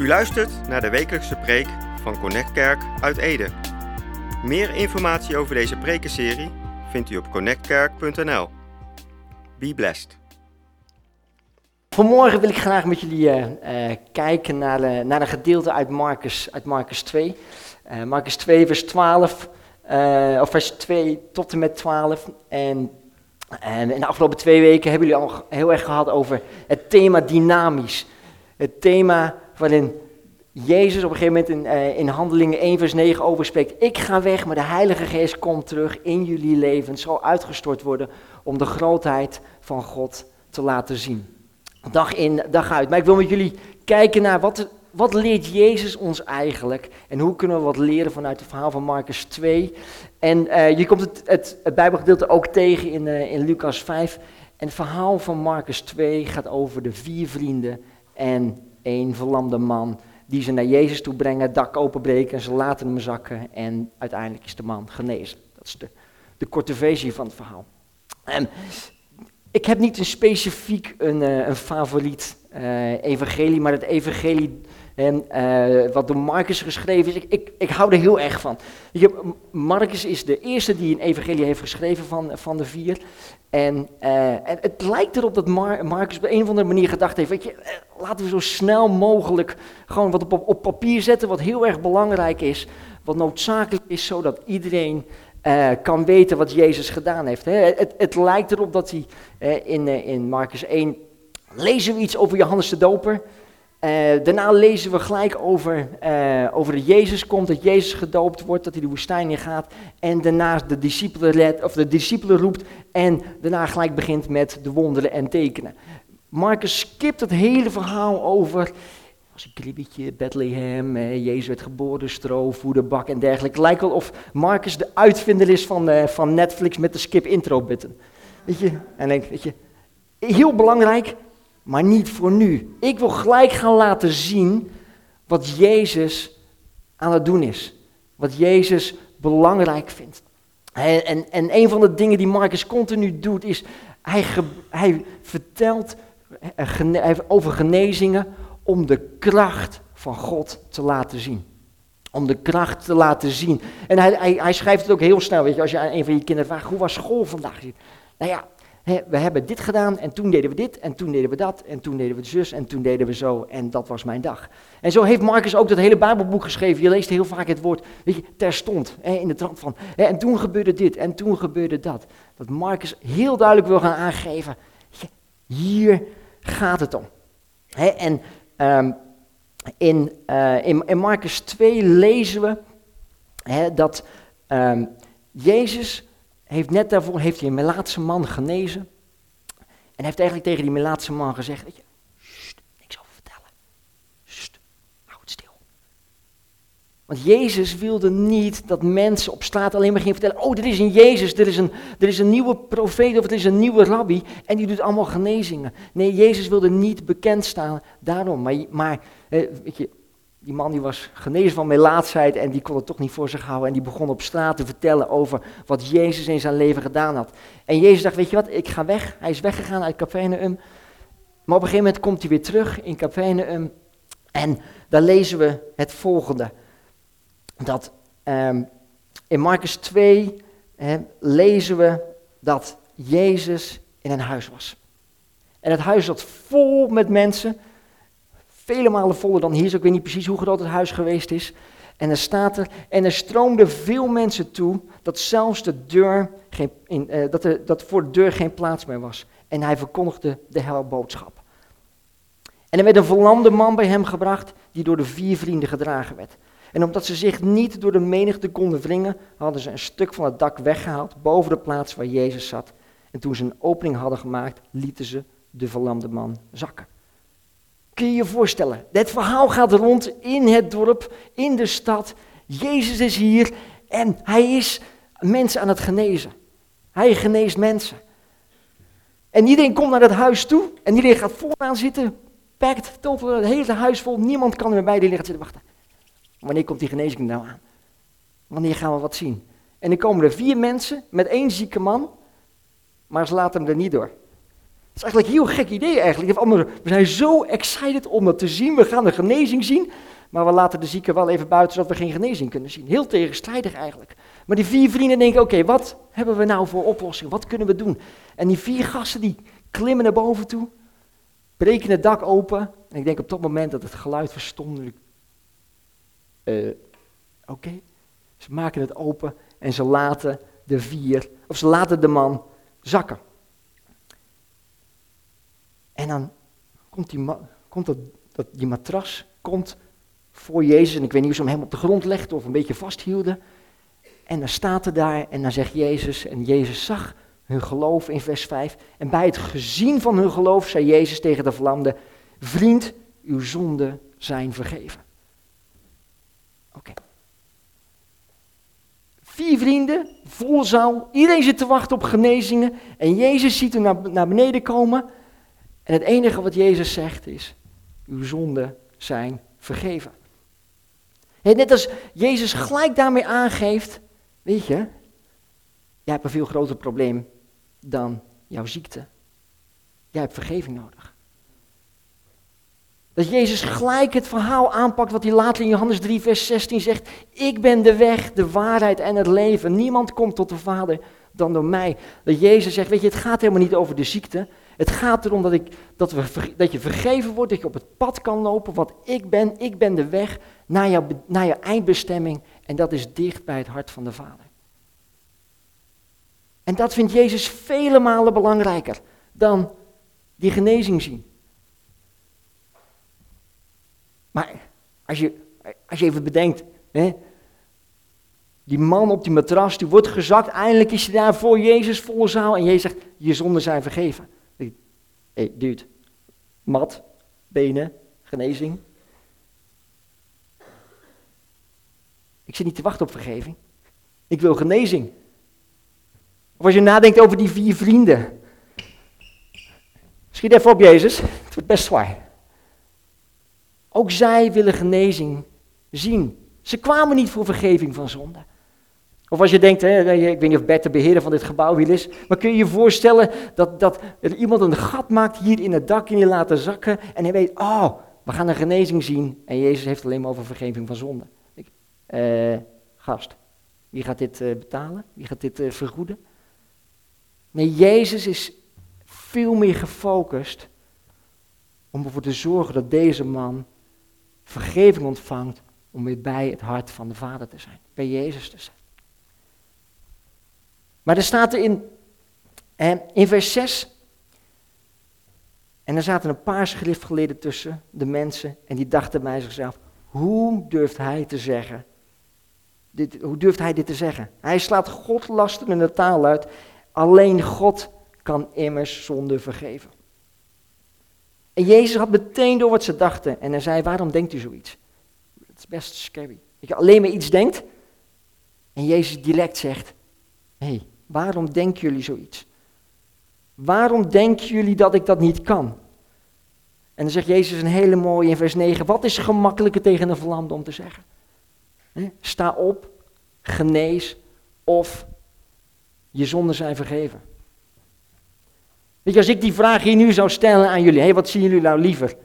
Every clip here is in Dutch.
U luistert naar de wekelijkse preek van Connect Kerk uit Ede. Meer informatie over deze prekenserie vindt u op connectkerk.nl. Be blessed. Vanmorgen wil ik graag met jullie eh, eh, kijken naar, naar een gedeelte uit Marcus, uit Marcus 2. Uh, Marcus 2, vers 12, eh, of vers 2 tot en met 12. En, en in de afgelopen twee weken hebben jullie al heel erg gehad over het thema dynamisch. Het thema waarin Jezus op een gegeven moment in, uh, in Handelingen 1 vers 9 overspreekt. Ik ga weg, maar de Heilige Geest komt terug in jullie leven. Zal uitgestort worden om de grootheid van God te laten zien. Dag in, dag uit. Maar ik wil met jullie kijken naar wat, wat leert Jezus ons eigenlijk. En hoe kunnen we wat leren vanuit het verhaal van Marcus 2. En uh, je komt het, het, het Bijbelgedeelte ook tegen in, uh, in Lucas 5. En het verhaal van Marcus 2 gaat over de vier vrienden en één verlamde man die ze naar Jezus toe brengen, dak openbreken en ze laten hem zakken en uiteindelijk is de man genezen. Dat is de, de korte versie van het verhaal. En ik heb niet een specifiek een, uh, een favoriet uh, evangelie, maar het evangelie en, uh, wat door Marcus geschreven is, ik, ik, ik hou er heel erg van. Je, Marcus is de eerste die een evangelie heeft geschreven van, van de vier. En, uh, en het lijkt erop dat Mar Marcus op een of andere manier gedacht heeft, weet je, uh, laten we zo snel mogelijk gewoon wat op, op papier zetten wat heel erg belangrijk is, wat noodzakelijk is, zodat iedereen kan weten wat Jezus gedaan heeft. Hè. Het, het, lijkt erop dat hij in, in Marcus 1, lezen we iets over Johannes de Doper, uh, daarna lezen we gelijk over, uh, over dat Jezus komt, dat Jezus gedoopt wordt, dat hij de woestijn in gaat. En daarna de discipelen, red, of de discipelen roept en daarna gelijk begint met de wonderen en tekenen. Marcus skipt het hele verhaal over, was een kribbetje, Bethlehem, eh, Jezus werd geboren, stro, voederbak en dergelijke. Lijkt wel of Marcus de uitvinder is van, uh, van Netflix met de skip intro button. Weet je, en denk, weet je, heel belangrijk, maar niet voor nu. Ik wil gelijk gaan laten zien wat Jezus aan het doen is. Wat Jezus belangrijk vindt. En, en, en een van de dingen die Marcus continu doet is, hij, ge, hij vertelt gene, over genezingen om de kracht van God te laten zien. Om de kracht te laten zien. En hij, hij, hij schrijft het ook heel snel, weet je, als je aan een van je kinderen vraagt, hoe was school vandaag? Nou ja, we hebben dit gedaan en toen deden we dit en toen deden we dat en toen deden we zus en toen deden we zo en dat was mijn dag. En zo heeft Marcus ook dat hele Bijbelboek geschreven. Je leest heel vaak het woord, weet je, terstond, in de trant van, en toen gebeurde dit en toen gebeurde dat. Dat Marcus heel duidelijk wil gaan aangeven, hier gaat het om. En um, in, uh, in, in Marcus 2 lezen we dat um, Jezus heeft net daarvoor heeft hij een Melaatse man genezen. En heeft eigenlijk tegen die Melaatse man gezegd, weet je, sst, niks over vertellen. Sst, hou het stil. Want Jezus wilde niet dat mensen op straat alleen maar gingen vertellen, oh, er is een Jezus, er is een, er is een nieuwe profeet of er is een nieuwe rabbi en die doet allemaal genezingen. Nee, Jezus wilde niet bekend staan daarom. Maar, maar weet je, die man die was genezen van melaatsheid en die kon het toch niet voor zich houden. En die begon op straat te vertellen over wat Jezus in zijn leven gedaan had. En Jezus dacht, weet je wat, ik ga weg. Hij is weggegaan uit Capernaum. Maar op een gegeven moment komt hij weer terug in Capernaum. En daar lezen we het volgende. Dat um, in Marcus 2 he, lezen we dat Jezus in een huis was. En het huis zat vol met mensen vele malen voller dan hier. Ik weet niet precies hoe groot het huis geweest is. En er staat er, en er stroomden veel mensen toe, dat zelfs de deur, geen, uh, dat, er, dat voor de deur geen plaats meer was. En hij verkondigde de helboodschap. En er werd een verlamde man bij hem gebracht, die door de vier vrienden gedragen werd. En omdat ze zich niet door de menigte konden wringen, hadden ze een stuk van het dak weggehaald boven de plaats waar Jezus zat. En toen ze een opening hadden gemaakt, lieten ze de verlamde man zakken. Kun je je voorstellen? Het verhaal gaat rond in het dorp, in de stad. Jezus is hier en hij is mensen aan het genezen. Hij geneest mensen. En iedereen komt naar dat huis toe en iedereen gaat vooraan zitten, pakt tot het hele huis vol. Niemand kan er meer bij, die zitten wachten. Wanneer komt die genezing nou aan? Wanneer gaan we wat zien? En dan komen er vier mensen met één zieke man, maar ze laten hem er niet door. Is eigenlijk een heel gek idee eigenlijk. We zijn zo excited om dat te zien. We gaan de genezing zien. Maar we laten de zieken wel even buiten, zodat we geen genezing kunnen zien. Heel tegenstrijdig eigenlijk. Maar die vier vrienden denken, oké, wat hebben we nou voor oplossing? Wat kunnen we doen? En die vier gasten die klimmen naar boven toe, breken het dak open. En ik denk op dat moment dat het geluid verstomde. Uh, oké, ze maken het open en ze laten de vier, of ze laten de man zakken. En dan komt, die, komt dat, dat, die matras komt voor Jezus. En ik weet niet of ze hem helemaal op de grond legden of een beetje vasthielden. En dan staat er daar en dan zegt Jezus, en Jezus zag hun geloof in vers 5. En bij het gezien van hun geloof zei Jezus tegen de verlamde, vriend, uw zonden zijn vergeven. Oké. Vier vrienden, vol zaal, iedereen zit te wachten op genezingen. En Jezus ziet hem naar, naar beneden komen. En het enige wat Jezus zegt is, uw zonden zijn vergeven. net als Jezus gelijk daarmee aangeeft, weet je, jij hebt een veel groter probleem dan jouw ziekte. Jij hebt vergeving nodig. Dat Jezus gelijk het verhaal aanpakt wat hij later in Johannes 3, vers 16 zegt. Ik ben de weg, de waarheid en het leven. Niemand komt tot de Vader dan door mij. Dat Jezus zegt, weet je, het gaat helemaal niet over de ziekte. Het gaat erom dat, ik, dat, we, dat je vergeven wordt, dat je op het pad kan lopen wat ik ben. Ik ben de weg naar, jouw, naar je eindbestemming en dat is dicht bij het hart van de Vader. En dat vindt Jezus vele malen belangrijker dan die genezing zien. Maar als je, als je even bedenkt, hè, die man op die matras, die wordt gezakt, eindelijk is hij daar voor Jezus volle zaal en Jezus zegt, je zonden zijn vergeven. Hey, dude, mat, benen, genezing. Ik zit niet te wachten op vergeving. Ik wil genezing. Of als je nadenkt over die vier vrienden. Schiet even op, Jezus. Het wordt best zwaar. Ook zij willen genezing zien. Ze kwamen niet voor vergeving van zonde. Of als je denkt, hè, ik weet niet of Bert de beheerder van dit gebouw hier is, maar kun je je voorstellen dat, dat iemand een gat maakt hier in het dak en je laten zakken en hij weet, oh, we gaan een genezing zien en Jezus heeft alleen maar over vergeving van zonde. Ik, eh, gast, wie gaat dit uh, betalen? Wie gaat dit uh, vergoeden? Nee, Jezus is veel meer gefocust om ervoor te zorgen dat deze man vergeving ontvangt om weer bij het hart van de Vader te zijn, bij Jezus te zijn. Maar er staat er in, in vers 6, en er zaten een paar schriftgeleden tussen de mensen en die dachten bij zichzelf, hoe durft hij te zeggen, dit, hoe durft hij dit te zeggen? Hij slaat God de taal uit Alleen God kan immers zonde vergeven. En Jezus had meteen door wat ze dachten. En hij zei, waarom denkt u zoiets? Dat is best scary. Dat je alleen maar iets denkt. En Jezus direct zegt, hé, hey, waarom denken jullie zoiets? Waarom denken jullie dat ik dat niet kan? En dan zegt Jezus een hele mooie in vers 9. Wat is gemakkelijker tegen een verlamde om te zeggen? Sta op, genees of je zonden zijn vergeven. Weet je, als ik die vraag hier nu zou stellen aan jullie, hé, wat zien jullie nou liever?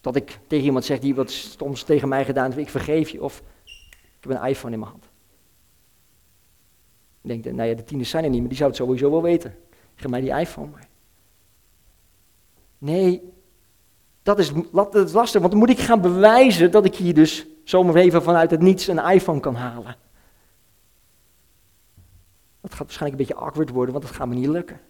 Dat ik tegen iemand zeg die wat stoms tegen mij gedaan heeft, ik vergeef je, of ik heb een iPhone in mijn hand. Ik denk, nou ja, de tieners zijn er niet, maar die zou het sowieso wel weten. Geef mij die iPhone maar. Nee, dat is, dat is lastig, want dan moet ik gaan bewijzen dat ik hier dus zomaar even vanuit het niets een iPhone kan halen. Dat gaat waarschijnlijk een beetje awkward worden, want dat gaat me niet lukken.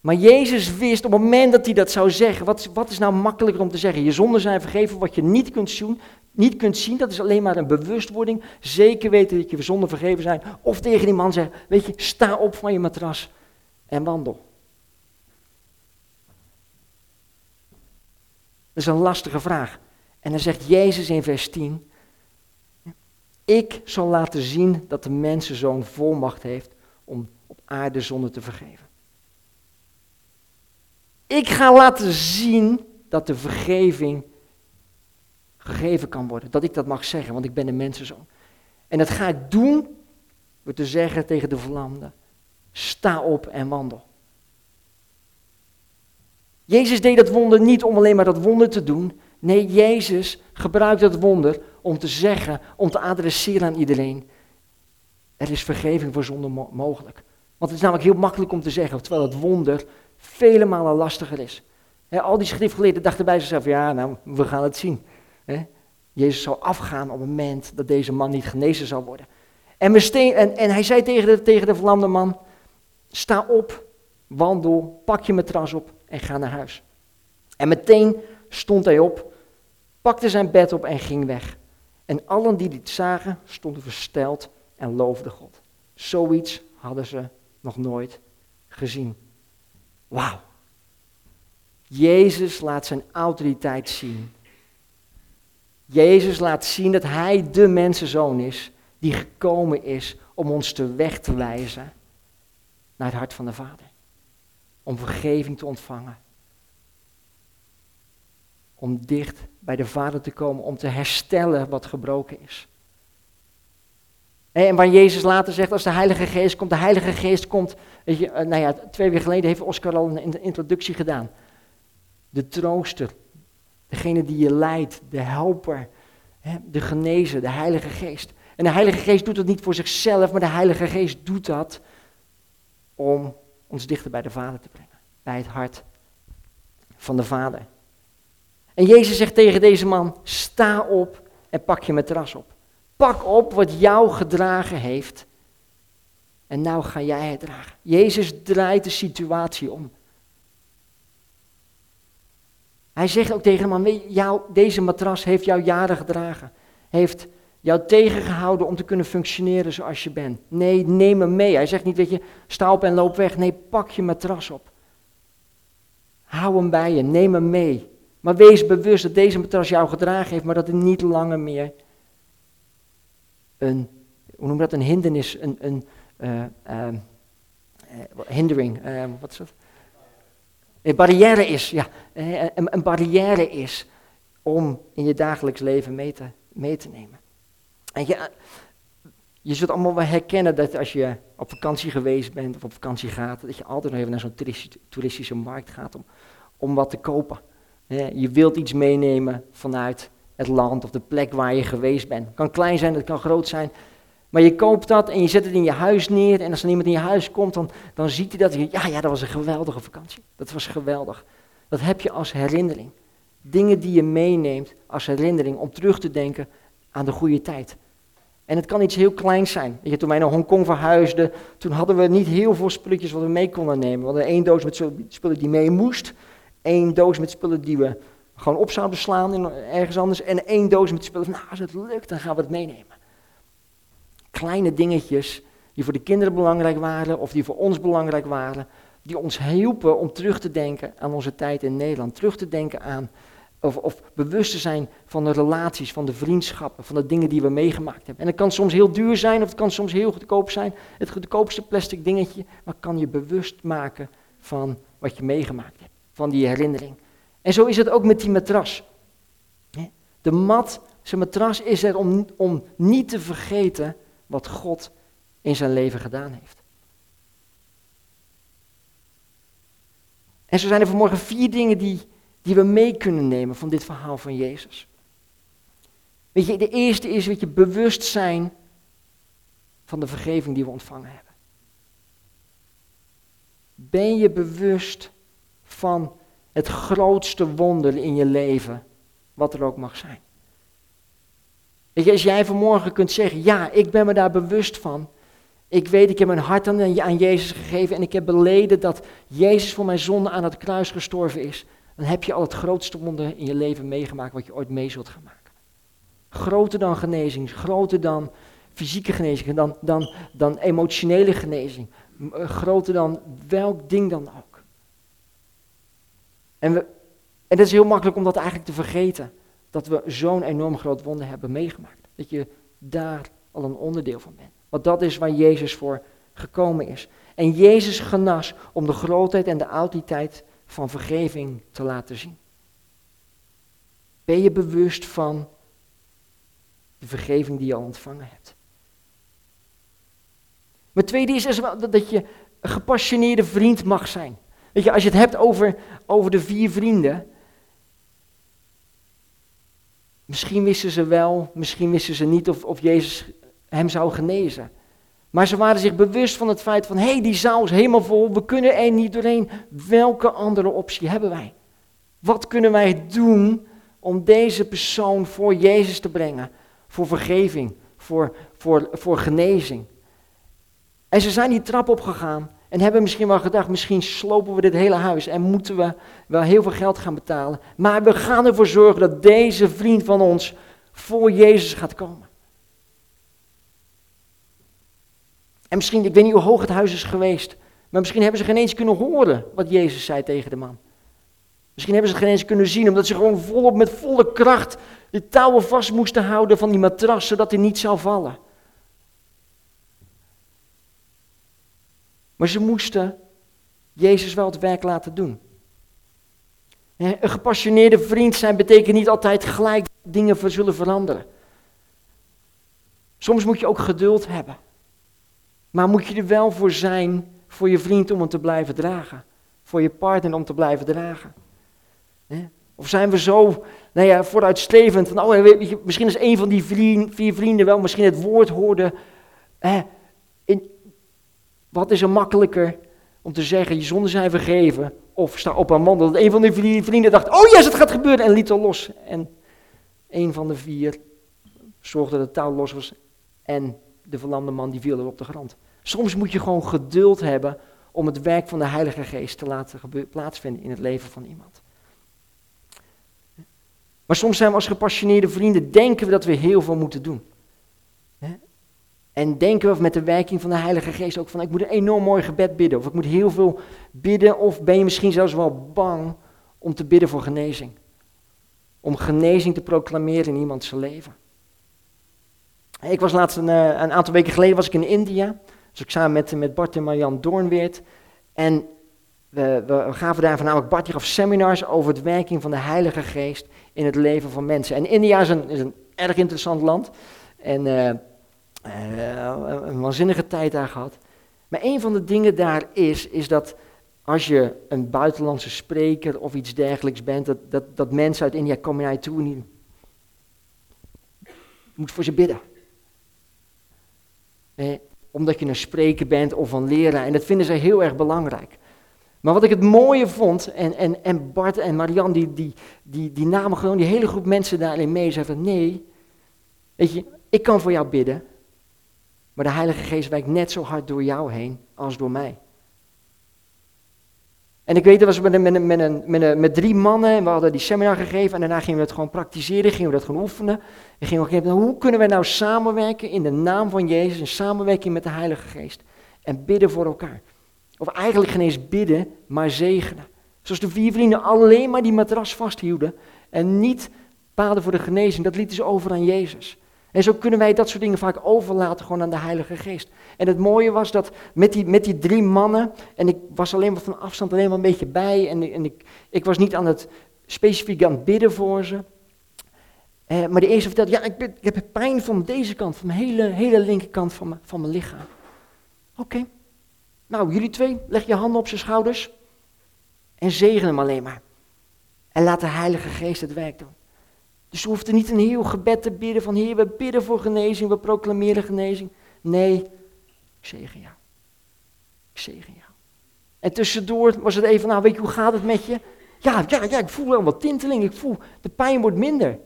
Maar Jezus wist op het moment dat hij dat zou zeggen, wat, wat is nou makkelijker om te zeggen? Je zonden zijn vergeven, wat je niet kunt, zien, niet kunt zien, dat is alleen maar een bewustwording. Zeker weten dat je zonden vergeven zijn. Of tegen die man zeggen, weet je, sta op van je matras en wandel. Dat is een lastige vraag. En dan zegt Jezus in vers 10, ik zal laten zien dat de mensenzoon volmacht heeft om op aarde zonde te vergeven. Ik ga laten zien dat de vergeving gegeven kan worden. Dat ik dat mag zeggen, want ik ben een mensenzoon. En dat ga ik doen door te zeggen tegen de verlamde, sta op en wandel. Jezus deed dat wonder niet om alleen maar dat wonder te doen. Nee, Jezus gebruikte dat wonder om te zeggen, om te adresseren aan iedereen. Er is vergeving voor zonde mogelijk. Want het is namelijk heel makkelijk om te zeggen, terwijl het wonder vele malen lastiger is. al die schriftgeleerden dachten bij zichzelf, ja, nou, we gaan het zien. Jezus zal afgaan op het moment dat deze man niet genezen zal worden. En, en, en hij zei tegen de, tegen de verlamde man, sta op, wandel, pak je matras op en ga naar huis. En meteen stond hij op, pakte zijn bed op en ging weg. En allen die dit zagen, stonden versteld en loofden God. Zoiets hadden ze nog nooit gezien. Wauw. Jezus laat zijn autoriteit zien. Jezus laat zien dat hij de mensenzoon is die gekomen is om ons de weg te wijzen naar het hart van de Vader. Om vergeving te ontvangen. Om dicht bij de Vader te komen, om te herstellen wat gebroken is. En waar Jezus later zegt, als de Heilige Geest komt, de Heilige Geest komt, je, eh, nou ja, twee weken geleden heeft Oscar al een introductie gedaan. De trooster, degene die je leidt, de helper, de genezer, de Heilige Geest. En de Heilige Geest doet het niet voor zichzelf, maar de Heilige Geest doet dat om ons dichter bij de Vader te brengen. Bij het hart van de Vader. En Jezus zegt tegen deze man, sta op en pak je matras op. Pak op wat jou gedragen heeft. En nou ga jij het dragen. Jezus draait de situatie om. Hij zegt ook tegen hem, deze matras heeft jou jaren gedragen. Heeft jou tegengehouden om te kunnen functioneren zoals je bent. Nee, neem hem mee. Hij zegt niet, weet je, sta op en loop weg. Nee, pak je matras op. Hou hem bij je, neem hem mee. Maar wees bewust dat deze matras jou gedragen heeft, maar dat het niet langer meer een, hoe noem dat, een hindernis, een, een uh, uh, hindering, uh, wat is dat? Een barrière is, ja, een, een, barrière is om in je dagelijks leven mee te, mee te nemen. En je, je zult allemaal wel herkennen dat als je op vakantie geweest bent of op vakantie gaat, dat je altijd nog even naar zo'n toeristische markt gaat om, om wat te kopen. Je wilt iets meenemen vanuit het land of de plek waar je geweest bent. Het kan klein zijn, het kan groot zijn. Maar je koopt dat en je zet het in je huis neer. En als er iemand in je huis komt, dan, dan ziet hij dat. Ja, ja, dat was een geweldige vakantie. Dat was geweldig. Dat heb je als herinnering. Dingen die je meeneemt als herinnering om terug te denken aan de goede tijd. En het kan iets heel kleins zijn. Je, toen wij naar Hongkong verhuisden, toen hadden we niet heel veel spulletjes wat we mee konden nemen. We hadden één doos met spullen die mee moest. één doos met spullen die we gewoon op zouden slaan in, ergens anders. En één doos met spullen. Nou, als het lukt, dan gaan we het meenemen. Kleine dingetjes die voor de kinderen belangrijk waren of die voor ons belangrijk waren. Die ons hielpen om terug te denken aan onze tijd in Nederland. Terug te denken aan, of, of bewust te zijn van de relaties, van de vriendschappen, van de dingen die we meegemaakt hebben. En het kan soms heel duur zijn of het kan soms heel goedkoop zijn. Het goedkoopste plastic dingetje, maar kan je bewust maken van wat je meegemaakt hebt. Van die herinnering. En zo is het ook met die matras. De mat, zijn matras is er om, om niet te vergeten wat God in zijn leven gedaan heeft. En zo zijn er vanmorgen vier dingen die, die we mee kunnen nemen van dit verhaal van Jezus. Weet je, de eerste is weet je, bewust zijn van de vergeving die we ontvangen hebben. Ben je bewust van het grootste wonder in je leven, wat er ook mag zijn. Je, als jij vanmorgen kunt zeggen, ja, ik ben me daar bewust van. Ik weet, ik heb mijn hart aan, aan Jezus gegeven en ik heb beleden dat Jezus voor mijn zonde aan het kruis gestorven is. Dan heb je al het grootste wonder in je leven meegemaakt wat je ooit mee zult gaan maken. Groter dan genezing, groter dan fysieke genezing, dan, dan, dan emotionele genezing. Eh, groter dan welk ding dan ook. En, we, en dat is heel makkelijk om dat eigenlijk te vergeten. Dat we zo'n enorm groot wonder hebben meegemaakt. Dat je daar al een onderdeel van bent. Want dat is waar Jezus voor gekomen is. En Jezus genas om de grootheid en de autoriteit van vergeving te laten zien. Ben je bewust van de vergeving die je al ontvangen hebt? Maar tweede is dat je een gepassioneerde vriend mag zijn. Weet je, als je het hebt over, over de vier vrienden. Misschien wisten ze wel, misschien wisten ze niet of, of Jezus hem zou genezen. Maar ze waren zich bewust van het feit van, hé, hey, die zaal is helemaal vol, we kunnen er niet doorheen. Welke andere optie hebben wij? Wat kunnen wij doen om deze persoon voor Jezus te brengen? Voor vergeving, voor, voor, voor genezing. En ze zijn die trap opgegaan en hebben misschien wel gedacht, misschien slopen we dit hele huis en moeten we wel heel veel geld gaan betalen. Maar we gaan ervoor zorgen dat deze vriend van ons voor Jezus gaat komen. En misschien, ik weet niet hoe hoog het huis is geweest, maar misschien hebben ze geen eens kunnen horen wat Jezus zei tegen de man. Misschien hebben ze het geen eens kunnen zien, omdat ze gewoon volop met volle kracht de touwen vast moesten houden van die matras, zodat hij niet zou vallen. Maar ze moesten Jezus wel het werk laten doen. Een gepassioneerde vriend zijn betekent niet altijd gelijk dingen zullen veranderen. Soms moet je ook geduld hebben. Maar moet je er wel voor zijn voor je vriend om hem te blijven dragen. Voor je partner om te blijven dragen. Of zijn we zo nou ja, vooruitstrevend van, oh, misschien is een van die vier vrienden wel misschien het woord hoorde. Wat is er makkelijker om te zeggen, je zonden zijn vergeven, of sta op een man. Dat een van vier vrienden dacht, oh yes, het gaat gebeuren, en liet al los. En een van de vier zorgde dat het touw los was, en de verlamde man die viel er op de grond. Soms moet je gewoon geduld hebben om het werk van de Heilige Geest te laten plaatsvinden in het leven van iemand. Maar soms zijn we als gepassioneerde vrienden, denken we dat we heel veel moeten doen. En denken we met de werking van de Heilige Geest ook van, ik moet een enorm mooi gebed bidden. Of ik moet heel veel bidden, of ben je misschien zelfs wel bang om te bidden voor genezing. Om genezing te proclameren in iemands leven. Ik was laatst een, eh, een, aantal weken geleden was ik in India. Dus ik samen met, met Bart en Marjan Doornweert. En we, we gaven daar voornamelijk Bart gaf seminars over de werking van de Heilige Geest in het leven van mensen. En India is een, is een erg interessant land. En uh, een waanzinnige tijd daar gehad. Maar een van de dingen daar is, is dat als je een buitenlandse spreker of iets dergelijks bent, dat, dat, dat mensen uit India komen naar je toe en je moet voor ze bidden. Eh, omdat je een spreker bent of een leraar. En dat vinden ze heel erg belangrijk. Maar wat ik het mooie vond, en, en, en Bart en Marianne, die, die, die, die namen gewoon die hele groep mensen daarin mee. Zeiden nee, weet je, ik kan voor jou bidden. Maar de Heilige Geest werkt net zo hard door jou heen als door mij. En ik weet, dat was met, met, met, met, met drie mannen, en we hadden die seminar gegeven en daarna gingen we het gewoon praktiseren, gingen we dat gewoon oefenen. En gingen we kijken, hoe kunnen wij nou samenwerken in de naam van Jezus, in samenwerking met de Heilige Geest. En bidden voor elkaar. Of eigenlijk geen eens bidden, maar zegenen. Zoals de vier vrienden alleen maar die matras vasthielden en niet baden voor de genezing, dat lieten ze over aan Jezus. En zo kunnen wij dat soort dingen vaak overlaten gewoon aan de Heilige Geest. En het mooie was dat met die, met die drie mannen, en ik was alleen maar van afstand alleen maar een beetje bij, en, en ik, ik was niet aan het specifiek aan het bidden voor ze. Eh, maar de eerste vertelde, ja, ik, ik, heb pijn van deze kant, van mijn hele, hele linkerkant van, van mijn lichaam. Oké, nou jullie twee, leg je handen op zijn schouders en zegen hem alleen maar. En laat de Heilige Geest het werk doen. Dus je hoeft er niet een heel gebed te bidden van Heer, we bidden voor genezing, we proclameren genezing. Nee, ik zegen jou. Ik zegen jou. En tussendoor was het even, nou weet je, hoe gaat het met je? Ja, ja, ja, ik voel wel wat tinteling, ik voel, de pijn wordt minder.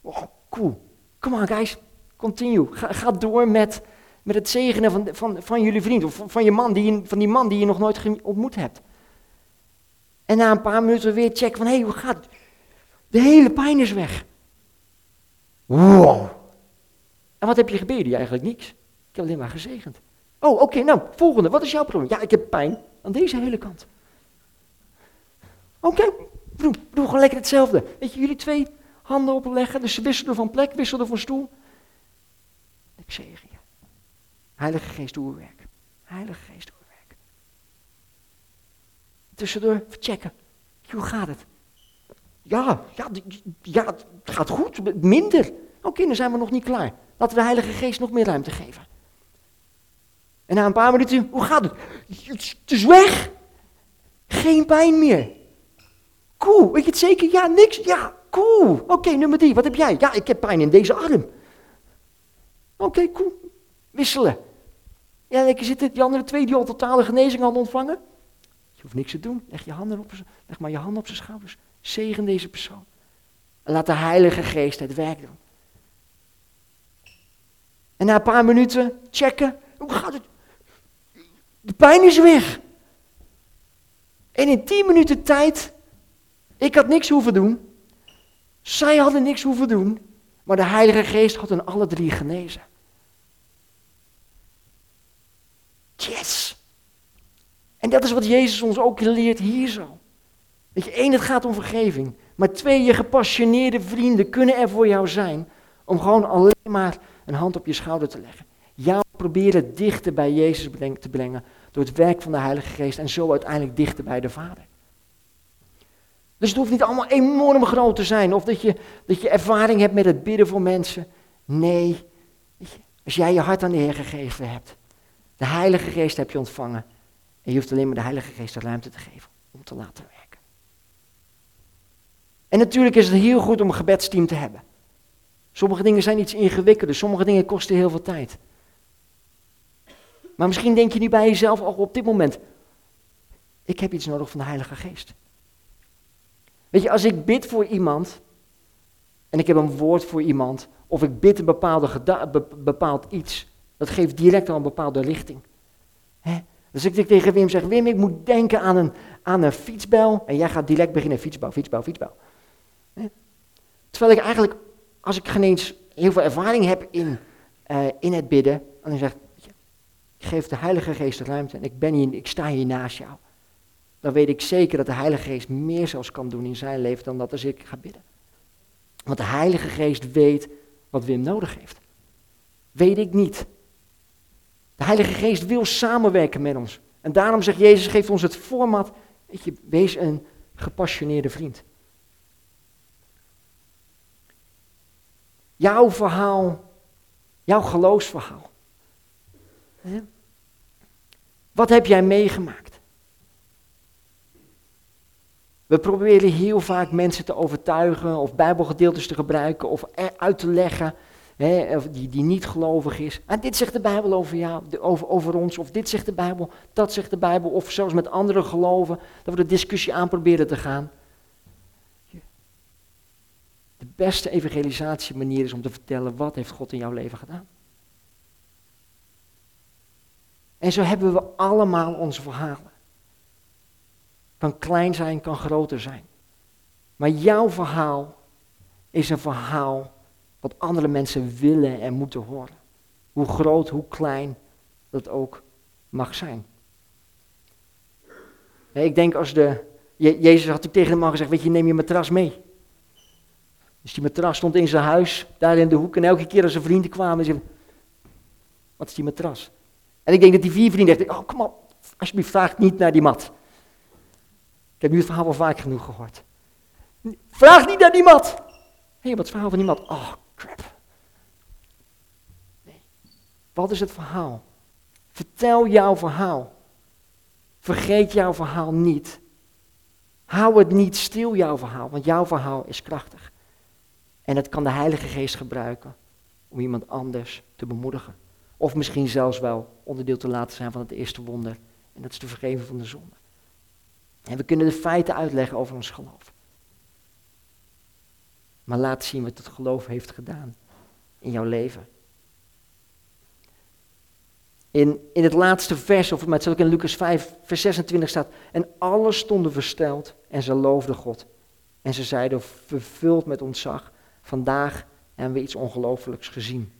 Oh, cool. Come on guys, continue. Ga, ga door met, met het zegenen van, van, van jullie vriend, of van, je man die, van die man die je nog nooit ontmoet hebt. En na een paar minuten weer check van, hé, hey, hoe gaat het? De hele pijn is weg. Wow. En wat heb je gebeden? Eigenlijk niks. Ik heb alleen maar gezegend. Oh, oké, nou, volgende. Wat is jouw probleem? Ja, ik heb pijn aan deze hele kant. Oké, okay, doe, doe gewoon lekker hetzelfde. Weet je, jullie twee handen opleggen, dus ze wisselden van plek, wisselden van stoel. Ik zeg je. Heilige Geest, doe werk. Heilige Geest, doe werk. Tussendoor checken. Hoe gaat het? Ja, ja, ja, het gaat goed, minder. Oké, dan zijn we nog niet klaar. Laten we de Heilige Geest nog meer ruimte geven. En na een paar minuten, hoe gaat het? Het is weg. geen pijn meer. Cool, weet je het zeker? Ja, niks. Ja, cool. Oké, nummer drie, wat heb jij? Ja, ik heb pijn in deze arm. Oké, cool. Wisselen. Ja, lekker zitten. Die andere twee die al totale genezing hadden ontvangen. Je hoeft niks te doen. Leg, je handen op, leg maar je handen op zijn schouders. Zegen deze persoon. En laat de Heilige Geest het werk doen. En na een paar minuten checken. Hoe gaat het? De pijn is weg. En in tien minuten tijd, ik had niks hoeven doen. Zij hadden niks hoeven doen. Maar de Heilige Geest had hen alle drie genezen. Yes! En dat is wat Jezus ons ook leert hier zo. Weet je, één, het gaat om vergeving. Maar twee, je gepassioneerde vrienden kunnen er voor jou zijn om gewoon alleen maar een hand op je schouder te leggen. Jou proberen dichter bij Jezus te brengen door het werk van de Heilige Geest en zo uiteindelijk dichter bij de Vader. Dus het hoeft niet allemaal enorm groot te zijn of dat je, dat je ervaring hebt met het bidden voor mensen. Nee, als jij je hart aan de Heer gegeven hebt, de Heilige Geest heb je ontvangen en je hoeft alleen maar de Heilige Geest de ruimte te geven om te laten. En natuurlijk is het heel goed om een gebedsteam te hebben. Sommige dingen zijn iets ingewikkelder, sommige dingen kosten heel veel tijd. Maar misschien denk je nu bij jezelf al op dit moment, ik heb iets nodig van de Heilige Geest. Weet je, als ik bid voor iemand en ik heb een woord voor iemand, of ik bid een bepaalde bepaald iets, dat geeft direct al een bepaalde richting. Dus ik tegen Wim zeg, Wim, ik moet denken aan een, aan een fietsbel. En jij gaat direct beginnen, fietsbel, fietsbel, fietsbel. Terwijl ik eigenlijk, als ik geen eens heel veel ervaring heb in, uh, in het bidden, dan zeg ik, geef de Heilige Geest de ruimte en ik, ben hier, ik sta hier naast jou. Dan weet ik zeker dat de Heilige Geest meer zelfs kan doen in zijn leven dan dat als ik ga bidden. Want de Heilige Geest weet wat Wim nodig heeft. Weet ik niet. De Heilige Geest wil samenwerken met ons. En daarom zegt Jezus, geeft ons het format, weet je, wees een gepassioneerde vriend. Jouw verhaal, jouw geloofsverhaal. Wat heb jij meegemaakt? We proberen heel vaak mensen te overtuigen of bijbelgedeeltes te gebruiken of uit te leggen die, die niet gelovig is. En dit zegt de Bijbel over, jou, over, over ons, of dit zegt de Bijbel, dat zegt de Bijbel, of zelfs met andere geloven, dat we de discussie aan proberen te gaan. De beste evangelisatie manier is om te vertellen wat heeft God in jouw leven gedaan. En zo hebben we allemaal onze verhalen. Kan klein zijn, kan groter zijn. Maar jouw verhaal is een verhaal wat andere mensen willen en moeten horen. Hoe groot, hoe klein dat ook mag zijn. ik denk als de. Jezus had natuurlijk tegen de man gezegd: Weet je, neem je matras mee. Dus die matras stond in zijn huis, daar in de hoek. En elke keer als zijn vrienden kwamen, zeiden: Wat is die matras? En ik denk dat die vier vrienden dachten: Oh, kom op, alsjeblieft, vraag niet naar die mat. Ik heb nu het verhaal wel vaak genoeg gehoord. Vraag niet naar die mat. Hé, hey, wat het verhaal van die mat? Oh, crap. Nee. Wat is het verhaal? Vertel jouw verhaal. Vergeet jouw verhaal niet. Hou het niet stil, jouw verhaal, want jouw verhaal is krachtig. En het kan de Heilige Geest gebruiken om iemand anders te bemoedigen. Of misschien zelfs wel onderdeel te laten zijn van het eerste wonder. En dat is de vergeven van de zonde. En we kunnen de feiten uitleggen over ons geloof. Maar laat zien wat het geloof heeft gedaan in jouw leven. In, in het laatste vers, of het ook in Lucas 5, vers 26 staat. En alle stonden versteld en ze loofden God. En ze zeiden, vervuld met ontzag, vandaag hebben we iets ongelooflijks gezien.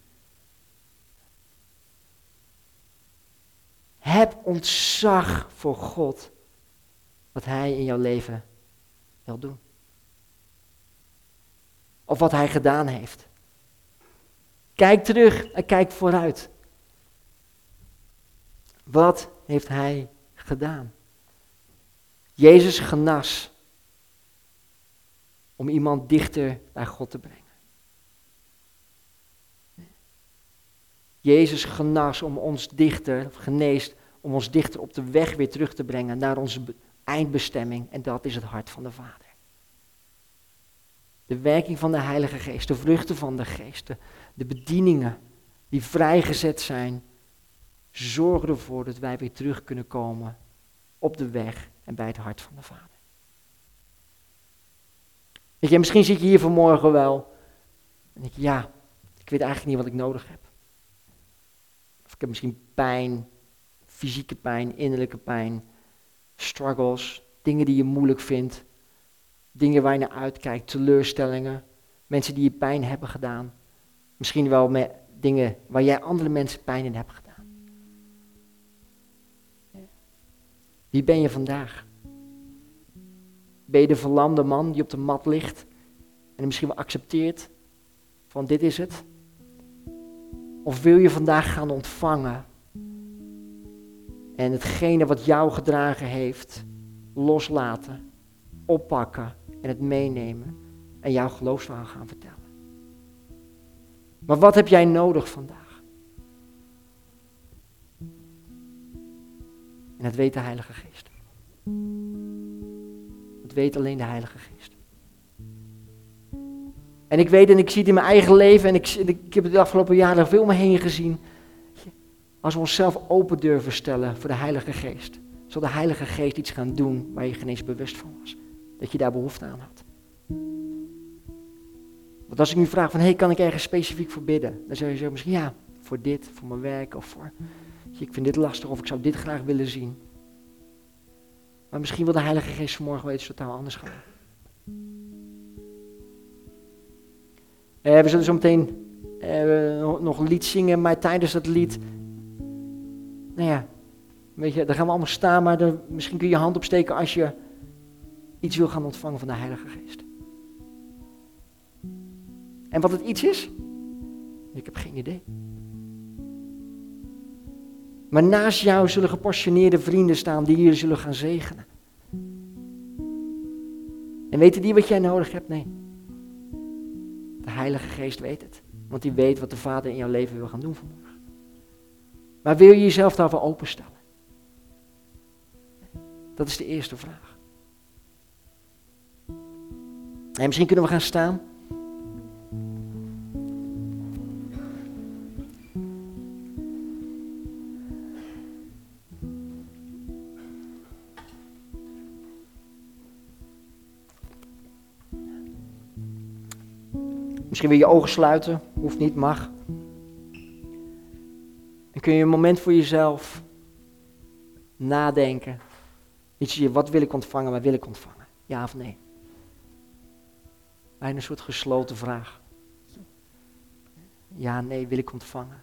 Heb ontzag voor God, wat Hij in jouw leven wil doen of wat hij gedaan heeft. Kijk terug en kijk vooruit. Wat heeft hij gedaan? Jezus genas om iemand dichter bij God te brengen. Jezus genas om ons dichter, geneest, om ons dichter op de weg weer terug te brengen naar onze eindbestemming en dat is het hart van de Vader. De werking van de Heilige Geest, de vruchten van de Geest, de, de bedieningen die vrijgezet zijn, zorgen ervoor dat wij weer terug kunnen komen op de weg en bij het hart van de Vader. Weet je, misschien zit je hier vanmorgen wel en denk je, ja, ik weet eigenlijk niet wat ik nodig heb. Of ik heb misschien pijn, fysieke pijn, innerlijke pijn, struggles, dingen die je moeilijk vindt, dingen waar je naar uitkijkt, teleurstellingen, mensen die je pijn hebben gedaan. Misschien wel met dingen waar jij andere mensen pijn in hebt gedaan. Wie ben je vandaag? Ben je de verlamde man die op de mat ligt en misschien wel accepteert van dit is het? Of wil je vandaag gaan ontvangen en hetgene wat jou gedragen heeft loslaten, oppakken en het meenemen en jouw geloofsverhaal gaan vertellen? Maar wat heb jij nodig vandaag? En dat weet de Heilige Geest. Weet alleen de Heilige Geest. En ik weet en ik zie het in mijn eigen leven en ik, ik heb het de afgelopen jaren veel meer heen gezien. Als we onszelf open durven stellen voor de Heilige Geest, zal de Heilige Geest iets gaan doen waar je geen eens bewust van was. Dat je daar behoefte aan had. Want als ik nu vraag van, hey, kan ik ergens specifiek voor bidden? Dan zou je zeggen misschien, ja, voor dit, voor mijn werk of voor, ik vind dit lastig of ik zou dit graag willen zien. Maar misschien wil de Heilige Geest vanmorgen wel iets totaal anders gaan. Uh, we zullen zo meteen uh, nog een lied zingen, maar tijdens dat lied, nou ja, weet je, daar gaan we allemaal staan, maar misschien kun je je hand opsteken als je iets wil gaan ontvangen van de Heilige Geest. En wat het iets is? Ik heb geen idee. Maar naast jou zullen gepassioneerde vrienden staan die je zullen gaan zegenen. En weten die wat jij nodig hebt? Nee. De Heilige Geest weet het. Want die weet wat de Vader in jouw leven wil gaan doen vanmorgen. Maar wil je jezelf daarvoor openstellen? Dat is de eerste vraag. En misschien kunnen we gaan staan. Misschien wil je ogen sluiten, hoeft niet, mag. En kun je een moment voor jezelf nadenken. Zozeer wat wil ik ontvangen, maar wil ik ontvangen? Ja of nee? Bijna een soort gesloten vraag. Ja, nee, wil ik ontvangen